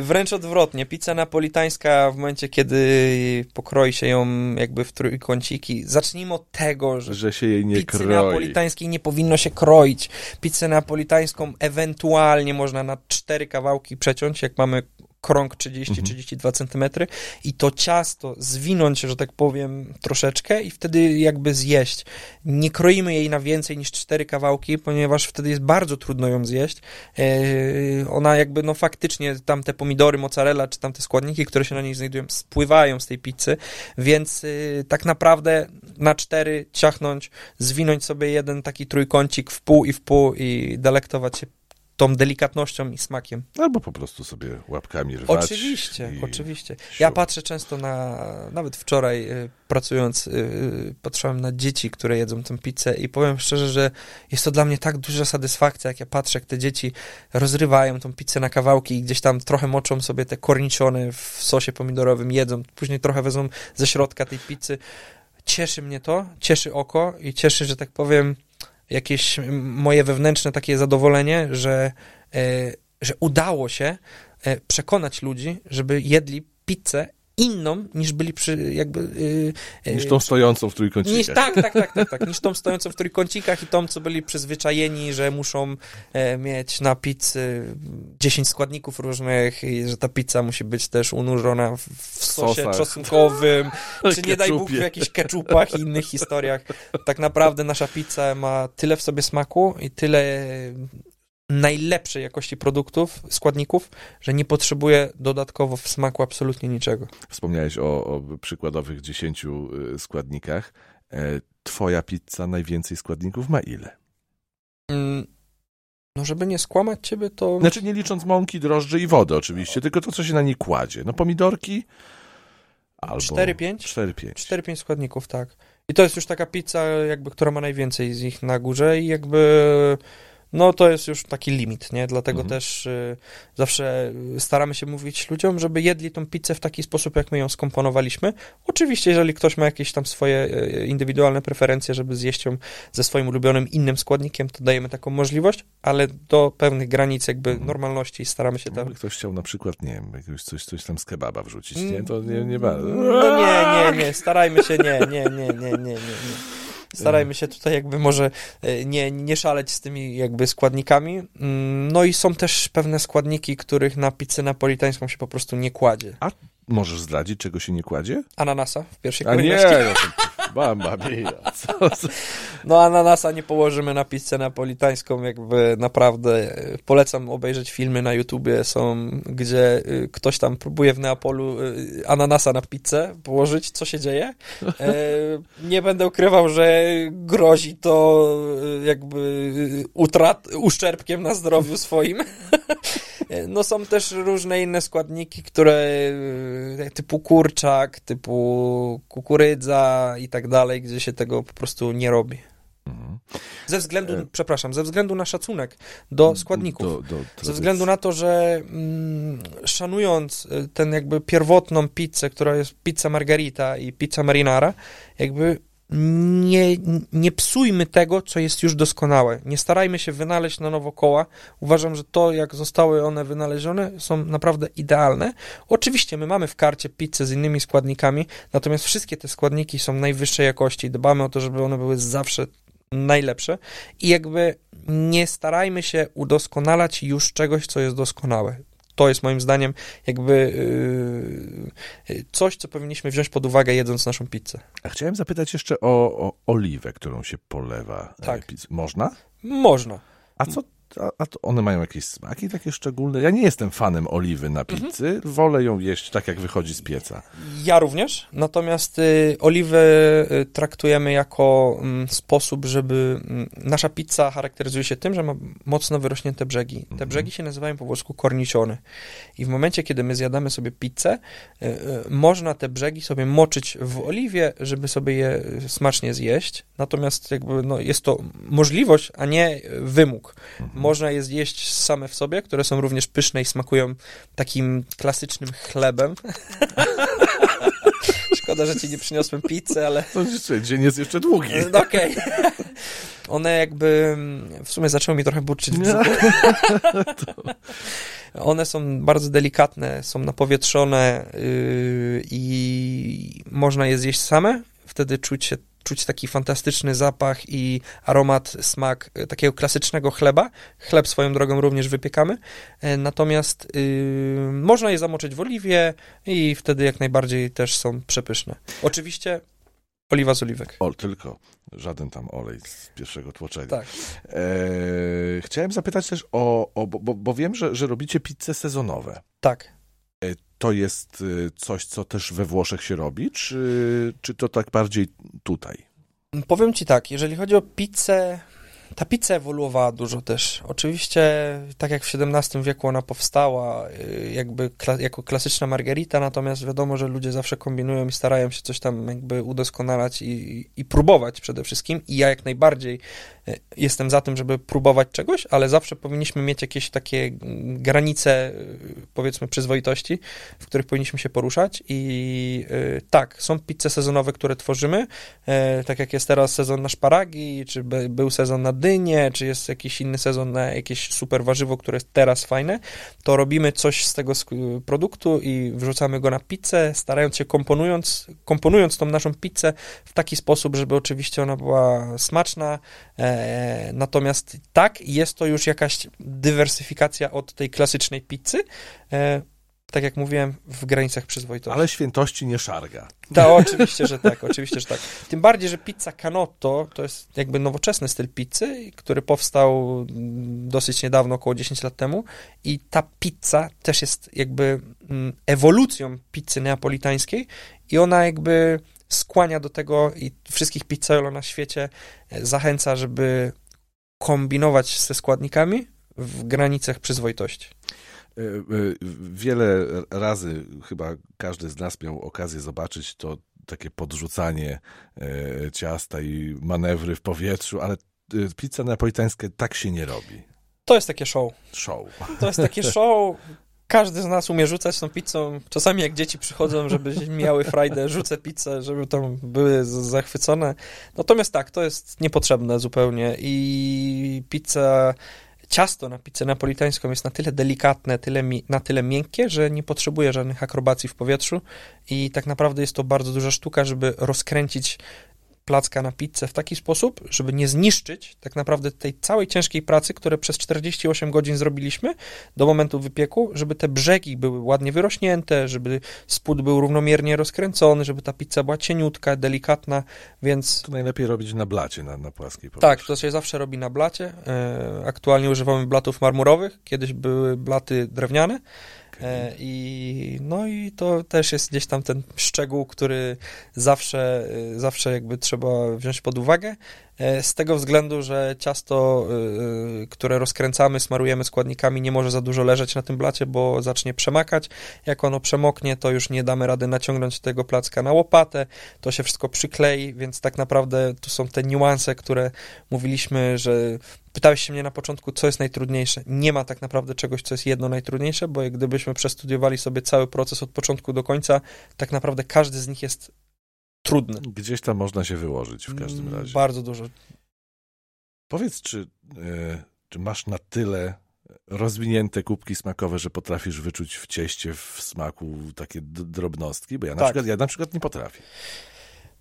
Wręcz odwrotnie. Pizza napolitańska w momencie, kiedy pokroi się ją jakby w trójkąciki. Zacznijmy od tego, że, że się jej nie pizzy kroi. neapolitańskiej nie powinno się kroić. Pizzę neapolitańską ewentualnie można na cztery kawałki przeciąć, jak mamy krąg 30-32 mhm. cm i to ciasto zwinąć, że tak powiem, troszeczkę i wtedy jakby zjeść. Nie kroimy jej na więcej niż cztery kawałki, ponieważ wtedy jest bardzo trudno ją zjeść. Yy, ona jakby, no faktycznie, tam te pomidory, mozzarella, czy tam te składniki, które się na niej znajdują, spływają z tej pizzy, więc yy, tak naprawdę na cztery ciachnąć, zwinąć sobie jeden taki trójkącik w pół i w pół i delektować się tą delikatnością i smakiem. Albo po prostu sobie łapkami rwać. Oczywiście, oczywiście. Ja patrzę często na, nawet wczoraj y, pracując, y, patrzyłem na dzieci, które jedzą tę pizzę i powiem szczerze, że jest to dla mnie tak duża satysfakcja, jak ja patrzę, jak te dzieci rozrywają tą pizzę na kawałki i gdzieś tam trochę moczą sobie te korniczone w sosie pomidorowym, jedzą, później trochę wezmą ze środka tej pizzy. Cieszy mnie to, cieszy oko i cieszy, że tak powiem, jakieś moje wewnętrzne takie zadowolenie, że, e, że udało się e, przekonać ludzi, żeby jedli pizzę inną niż byli przy jakby... Yy, niż tą stojącą w trójkącikach. Niż, tak, tak, tak, tak, tak, niż tą stojącą w trójkącikach i tą, co byli przyzwyczajeni, że muszą e, mieć na pizzy 10 składników różnych i że ta pizza musi być też unurzona w, w sosie Sosach. czosnkowym, (laughs) czy nie daj Bóg w jakichś keczupach i innych historiach. Tak naprawdę nasza pizza ma tyle w sobie smaku i tyle najlepszej jakości produktów, składników, że nie potrzebuje dodatkowo w smaku absolutnie niczego. Wspomniałeś o, o przykładowych 10 y, składnikach. E, twoja pizza najwięcej składników ma ile? Mm, no, żeby nie skłamać ciebie, to... Znaczy nie licząc mąki, drożdży i wody oczywiście, tylko to, co się na nie kładzie. No pomidorki albo... 4-5? 4-5. 4-5 składników, tak. I to jest już taka pizza, jakby, która ma najwięcej z nich na górze i jakby no to jest już taki limit, nie? Dlatego mhm. też y, zawsze staramy się mówić ludziom, żeby jedli tą pizzę w taki sposób, jak my ją skomponowaliśmy. Oczywiście, jeżeli ktoś ma jakieś tam swoje y, indywidualne preferencje, żeby zjeść ją ze swoim ulubionym innym składnikiem, to dajemy taką możliwość, ale do pewnych granic jakby mhm. normalności staramy się tam... Gdyby ktoś chciał na przykład, nie wiem, jakiegoś coś, coś tam z kebaba wrzucić, nie? To nie, nie bardzo. No nie, nie, nie, starajmy się, nie, nie, nie, nie, nie, nie. Starajmy się tutaj jakby może e, nie, nie szaleć z tymi jakby składnikami. Mm, no i są też pewne składniki, których na pizzę napolitańską się po prostu nie kładzie. A możesz zdradzić, czego się nie kładzie? Ananasa w pierwszej A kolejności. nie, no Mama mia. (laughs) Co? No ananasa nie położymy na pizzę napolitańską, jakby naprawdę e, polecam obejrzeć filmy na YouTubie, są, gdzie e, ktoś tam próbuje w Neapolu e, ananasa na pizzę położyć, co się dzieje. Nie będę ukrywał, że grozi to jakby utrat, uszczerbkiem na zdrowiu swoim. (laughs) No są też różne inne składniki, które e, typu kurczak, typu kukurydza i tak dalej, gdzie się tego po prostu nie robi. Mhm. Ze względu, przepraszam, ze względu na szacunek do składników. Do, do Ze względu na to, że mm, szanując y, ten jakby pierwotną pizzę, która jest pizza margarita i pizza marinara, jakby nie, nie psujmy tego, co jest już doskonałe. Nie starajmy się wynaleźć na nowo koła. Uważam, że to, jak zostały one wynalezione, są naprawdę idealne. Oczywiście my mamy w karcie pizzę z innymi składnikami, natomiast wszystkie te składniki są najwyższej jakości. Dbamy o to, żeby one były zawsze najlepsze i jakby nie starajmy się udoskonalać już czegoś, co jest doskonałe. To jest moim zdaniem jakby yy, yy, coś, co powinniśmy wziąć pod uwagę jedząc naszą pizzę. A chciałem zapytać jeszcze o, o oliwę, którą się polewa. e, Tak. pizz- Można? Można. A co? A, a one mają jakieś smaki takie szczególne? Ja nie jestem fanem oliwy na Mhm. pizzy. Wolę ją jeść tak, jak wychodzi z pieca. Ja również, natomiast y, oliwę y, traktujemy jako mm, sposób, żeby mm, nasza pizza charakteryzuje się tym, że ma mocno wyrośnięte brzegi. Te brzegi się nazywają po włosku cornicione. I w momencie, kiedy my zjadamy sobie pizzę, y, y, można te brzegi sobie moczyć w oliwie, żeby sobie je y, smacznie zjeść. Natomiast jakby no, jest to możliwość, a nie wymóg. Można je zjeść same w sobie, które są również pyszne i smakują takim klasycznym chlebem. (laughs) Szkoda, że ci nie przyniosłem pizzy, ale jeszcze, dzień jest jeszcze długi. no okej. (laughs) One jakby w sumie zaczęły mi trochę burczyć w brzuchu. (laughs) One są bardzo delikatne, są napowietrzone yy, i można je zjeść same. Wtedy czuć się czuć taki fantastyczny zapach i aromat, smak y, takiego klasycznego chleba. Chleb swoją drogą również wypiekamy. E, Natomiast yy, można je zamoczyć w oliwie i wtedy jak najbardziej też są przepyszne. Oczywiście oliwa z oliwek. Tylko. Żaden tam olej z pierwszego tłoczenia. Tak. E, chciałem zapytać też o, o bo, bo, bo wiem, że, że robicie pizze sezonowe. Tak. To jest y, coś, co też we Włoszech się robi, czy, czy to tak bardziej tutaj? Powiem ci tak, jeżeli chodzi o pizzę, ta pizza ewoluowała dużo też. Oczywiście, tak jak w XVII wieku ona powstała y, jakby kla- jako klasyczna margarita, natomiast wiadomo, że ludzie zawsze kombinują i starają się coś tam jakby udoskonalać i, i próbować przede wszystkim. I ja jak najbardziej y, jestem za tym, żeby próbować czegoś, ale zawsze powinniśmy mieć jakieś takie granice, y, powiedzmy, przyzwoitości, w których powinniśmy się poruszać. I tak, są pizze sezonowe, które tworzymy, e, tak jak jest teraz sezon na szparagi, czy by, był sezon na czy jest jakiś inny sezon na jakieś super warzywo, które jest teraz fajne, to robimy coś z tego produktu i wrzucamy go na pizzę, starając się komponując, komponując tą naszą pizzę w taki sposób, żeby oczywiście ona była smaczna, e, natomiast tak, jest to już jakaś dywersyfikacja od tej klasycznej pizzy, e, tak jak mówiłem, w granicach przyzwoitości. Ale świętości nie szarga. Tak, oczywiście, że tak, oczywiście, że tak. Tym bardziej, że pizza canotto to jest jakby nowoczesny styl pizzy, który powstał dosyć niedawno, około 10 lat temu i ta pizza też jest jakby mm, ewolucją pizzy neapolitańskiej i ona jakby skłania do tego i wszystkich pizzaiolo na świecie e, zachęca, żeby kombinować ze składnikami w granicach przyzwoitości. E, e, Wiele razy chyba każdy z nas miał okazję zobaczyć to takie podrzucanie e, ciasta i manewry w powietrzu, ale pizza napolitańska tak się nie robi. To jest takie show. Show. To jest takie (laughs) show. Każdy z nas umie rzucać tą pizzą. Czasami jak dzieci przychodzą, żeby miały frajdę, rzucę pizzę, żeby tam były zachwycone. Natomiast tak, to jest niepotrzebne zupełnie i pizza, ciasto na pizzę napolitańską jest na tyle delikatne, tyle, mi- na tyle miękkie, że nie potrzebuje żadnych akrobacji w powietrzu i tak naprawdę jest to bardzo duża sztuka, żeby rozkręcić placka na pizzę w taki sposób, żeby nie zniszczyć tak naprawdę tej całej ciężkiej pracy, które przez 48 godzin zrobiliśmy do momentu wypieku, żeby te brzegi były ładnie wyrośnięte, żeby spód był równomiernie rozkręcony, żeby ta pizza była cieniutka, delikatna, więc To najlepiej robić na blacie, na, na płaskiej powierzchni. tak, to się zawsze robi na blacie. E, aktualnie używamy blatów marmurowych, kiedyś były blaty drewniane. E, I, no i to też jest gdzieś tam ten szczegół, który zawsze, e, zawsze jakby trzeba wziąć pod uwagę. E, z tego względu, że ciasto, e, które rozkręcamy, smarujemy składnikami, nie może za dużo leżeć na tym blacie, bo zacznie przemakać. Jak ono przemoknie, to już nie damy rady naciągnąć tego placka na łopatę, to się wszystko przyklei, więc tak naprawdę tu są te niuanse, które mówiliśmy, że Pytałeś się mnie na początku, co jest najtrudniejsze. Nie ma tak naprawdę czegoś, co jest jedno najtrudniejsze, bo gdybyśmy przestudiowali sobie cały proces od początku do końca, tak naprawdę każdy z nich jest trudny. Gdzieś tam można się wyłożyć w każdym Mm, razie. Bardzo dużo. Powiedz, czy, e, czy masz na tyle rozwinięte kubki smakowe, że potrafisz wyczuć w cieście, w smaku takie drobnostki? Bo ja na, Tak. przykład, ja na przykład nie potrafię.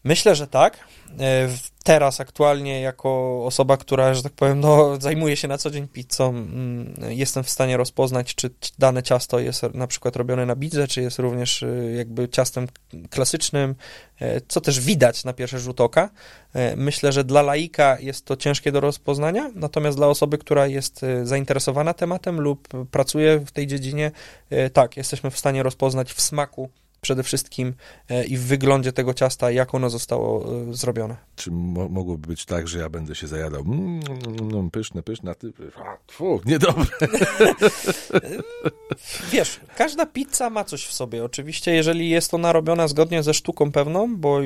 Myślę, że tak. E, Teraz aktualnie jako osoba, która, że tak powiem, no, zajmuje się na co dzień pizzą, mm, jestem w stanie rozpoznać, czy dane ciasto jest na przykład robione na bidzę, czy jest również y, jakby ciastem klasycznym, e, co też widać na pierwszy rzut oka. E, Myślę, że dla laika jest to ciężkie do rozpoznania, natomiast dla osoby, która jest e, zainteresowana tematem lub pracuje w tej dziedzinie, e, tak, jesteśmy w stanie rozpoznać w smaku przede wszystkim e, i w wyglądzie tego ciasta, jak ono zostało e, zrobione. Czy mo- mogłoby być tak, że ja będę się zajadał? Mm, mm, pyszne, pyszne, a ty... A, fu, niedobre. (laughs) Wiesz, każda pizza ma coś w sobie. Oczywiście, jeżeli jest ona robiona zgodnie ze sztuką pewną, bo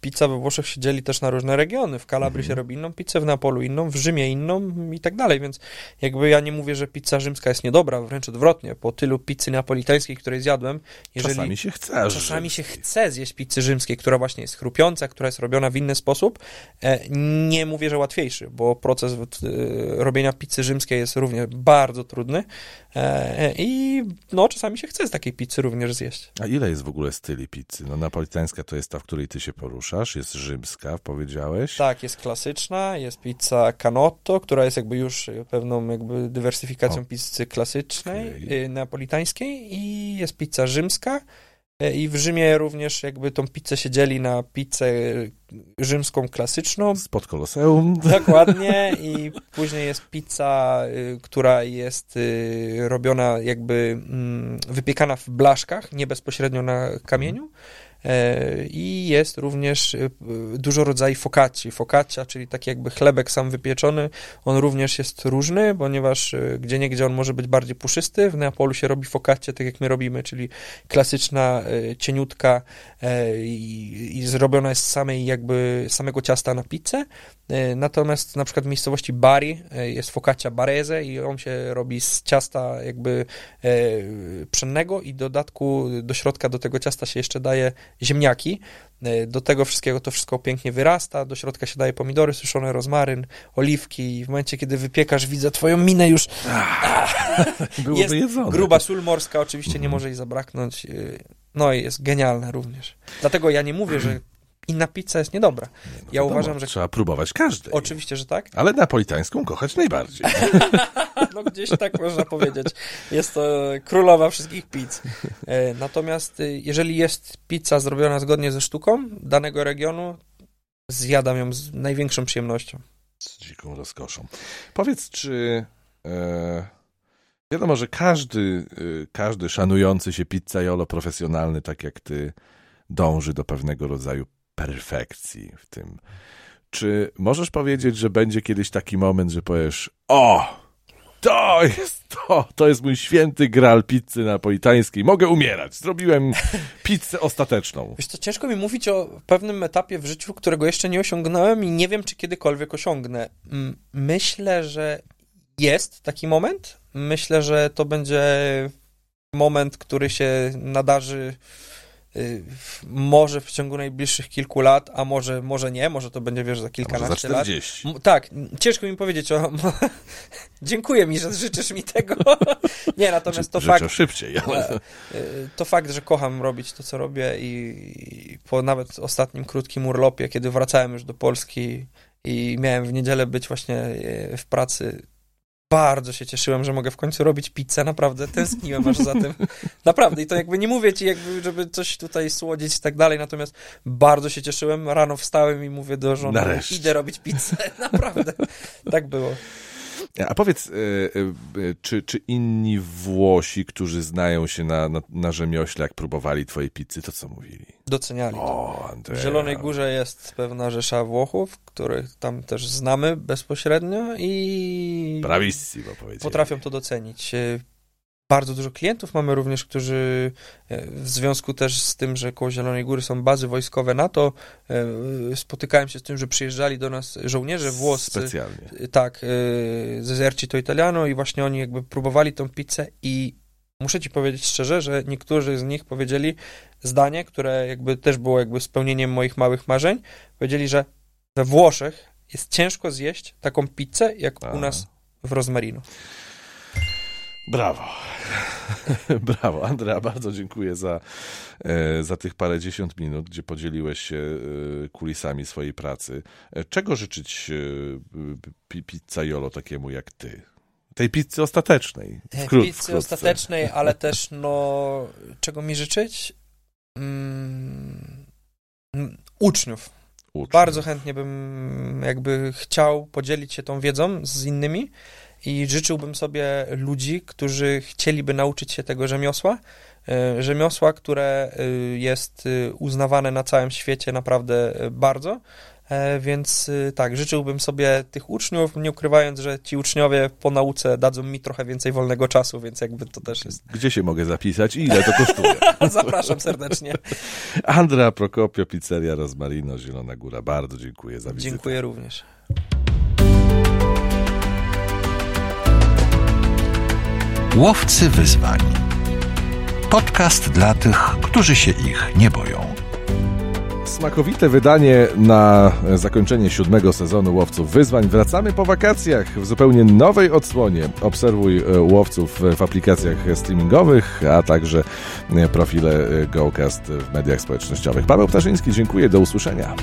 pizza we Włoszech się dzieli też na różne regiony. W Kalabrii Mhm. się robi inną pizzę, w Neapolu inną, w Rzymie inną i tak dalej, więc jakby ja nie mówię, że pizza rzymska jest niedobra, wręcz odwrotnie. Po tylu pizzy napolitańskiej, której zjadłem, jeżeli... Czasami się chce. Czasami się chce zjeść pizzy rzymskiej, która właśnie jest chrupiąca, która jest robiona w inny sposób. E, Nie mówię, że łatwiejszy, bo proces e, robienia pizzy rzymskiej jest również bardzo trudny E, i no czasami się chce z takiej pizzy również zjeść. A ile jest w ogóle styli pizzy? No napolitańska to jest ta, w której ty się poruszasz, jest rzymska, powiedziałeś. Tak, jest klasyczna, jest pizza canotto, która jest jakby już pewną jakby dywersyfikacją O. pizzy klasycznej, Okej. y, napolitańskiej i jest pizza rzymska. E, I w Rzymie również jakby tą pizzę się dzieli na pizzę rzymską klasyczną, Spod koloseum. Dokładnie i (laughs) później jest pizza, y, która jest y, robiona jakby mm, wypiekana w blaszkach, nie bezpośrednio na kamieniu. E, I jest również y, dużo rodzajów focacci. Focaccia, czyli taki jakby chlebek sam wypieczony, on również jest różny, ponieważ y, gdzie niegdzie on może być bardziej puszysty. W Neapolu się robi focaccia tak jak my robimy, czyli klasyczna, cieniutka e, i, i zrobiona jest z samej jakby samego ciasta na pizzę. E, Natomiast na przykład w miejscowości Bari e, jest focaccia barese i on się robi z ciasta jakby e, pszennego i dodatku do środka do tego ciasta się jeszcze daje ziemniaki. Do tego wszystkiego to wszystko pięknie wyrasta, do środka się daje pomidory suszone, rozmaryn, oliwki i w momencie, kiedy wypiekasz, widzę twoją minę już (laughs) Byłoby jest jedzone. gruba sól morska, oczywiście nie Mhm. może jej zabraknąć. No i jest genialna również. Dlatego ja nie mówię, że (clears throat) inna pizza jest niedobra. Nie, no ja wiadomo, uważam, że- Trzeba próbować każdej. Oczywiście, że tak. Ale napolitańską kochać najbardziej. (laughs) No gdzieś tak można powiedzieć. Jest to królowa wszystkich pizz. E, Natomiast y, jeżeli jest pizza zrobiona zgodnie ze sztuką danego regionu, zjadam ją z największą przyjemnością. Z dziką rozkoszą. Powiedz, czy e, wiadomo, że każdy, e, każdy szanujący się pizzaiolo profesjonalny, tak jak ty, dąży do pewnego rodzaju perfekcji w tym. Czy możesz powiedzieć, że będzie kiedyś taki moment, że powiesz, o, to jest to, to jest mój święty gral pizzy napolitańskiej, mogę umierać, zrobiłem pizzę ostateczną. Wiesz to ciężko mi mówić o pewnym etapie w życiu, którego jeszcze nie osiągnąłem i nie wiem, czy kiedykolwiek osiągnę. Myślę, że jest taki moment. Myślę, że to będzie moment, który się nadarzy może w ciągu najbliższych kilku lat, a może, może nie, może to będzie, wiesz, za kilkanaście lat. 40. M- Tak, ciężko mi powiedzieć o... (laughs) Dziękuję mi, że życzysz mi tego. (laughs) nie, natomiast to Życzę fakt, szybciej, ale... Y, To fakt, że kocham robić to, co robię i, po nawet ostatnim krótkim urlopie, kiedy wracałem już do Polski i miałem w niedzielę być właśnie y, w pracy, bardzo się cieszyłem, że mogę w końcu robić pizzę, naprawdę tęskniłem aż za tym. (laughs) Naprawdę i to jakby nie mówię ci, jakby, żeby coś tutaj słodzić i tak dalej, natomiast bardzo się cieszyłem, rano wstałem i mówię do żony, Nareszcie. idę robić pizzę, (laughs) naprawdę. Tak było. A powiedz, czy, czy inni Włosi, którzy znają się na, na, na rzemiośle, jak próbowali twojej pizzy, to co mówili? Doceniali. O, w Zielonej Górze jest pewna rzesza Włochów, których tam też znamy bezpośrednio i Bravissimo, powiedzieli. potrafią to docenić bardzo dużo klientów mamy również, którzy e, w związku też z tym, że koło Zielonej Góry są bazy wojskowe NATO, e, spotykałem się z tym, że przyjeżdżali do nas żołnierze włoscy. Specjalnie. E, tak, z Esercito Italiano i właśnie oni jakby próbowali tą pizzę i muszę ci powiedzieć szczerze, że niektórzy z nich powiedzieli zdanie, które jakby też było jakby spełnieniem moich małych marzeń. Powiedzieli, że we Włoszech jest ciężko zjeść taką pizzę, jak A. u nas w Rosmarino. Brawo. (laughs) Brawo. Andrea, bardzo dziękuję za, e, za tych parę dziesiąt minut, gdzie podzieliłeś się e, kulisami swojej pracy. E, czego życzyć pizzaiolo takiemu jak ty? Tej pizzy ostatecznej. Wkró- pizzy wkrótce. ostatecznej, ale (laughs) też no, czego mi życzyć? Mm, uczniów. uczniów. Bardzo chętnie bym jakby chciał podzielić się tą wiedzą z innymi i życzyłbym sobie ludzi, którzy chcieliby nauczyć się tego rzemiosła. E, rzemiosła, które e, jest e, uznawane na całym świecie naprawdę bardzo. Więc tak, życzyłbym sobie tych uczniów, nie ukrywając, że ci uczniowie po nauce dadzą mi trochę więcej wolnego czasu, więc jakby to też jest. Gdzie się mogę zapisać i ile to kosztuje? (laughs) Zapraszam serdecznie. Andrea Prokopio, Pizzeria Rozmarino, Zielona Góra. Bardzo dziękuję za wizytę. Dziękuję również. Łowcy Wyzwań. Podcast dla tych, którzy się ich nie boją. Smakowite wydanie na zakończenie siódmego sezonu Łowców Wyzwań. Wracamy po wakacjach w zupełnie nowej odsłonie. Obserwuj e, łowców w aplikacjach streamingowych, a także e, profile e, GoCast w mediach społecznościowych. Paweł Ptaszyński, dziękuję. Do usłyszenia.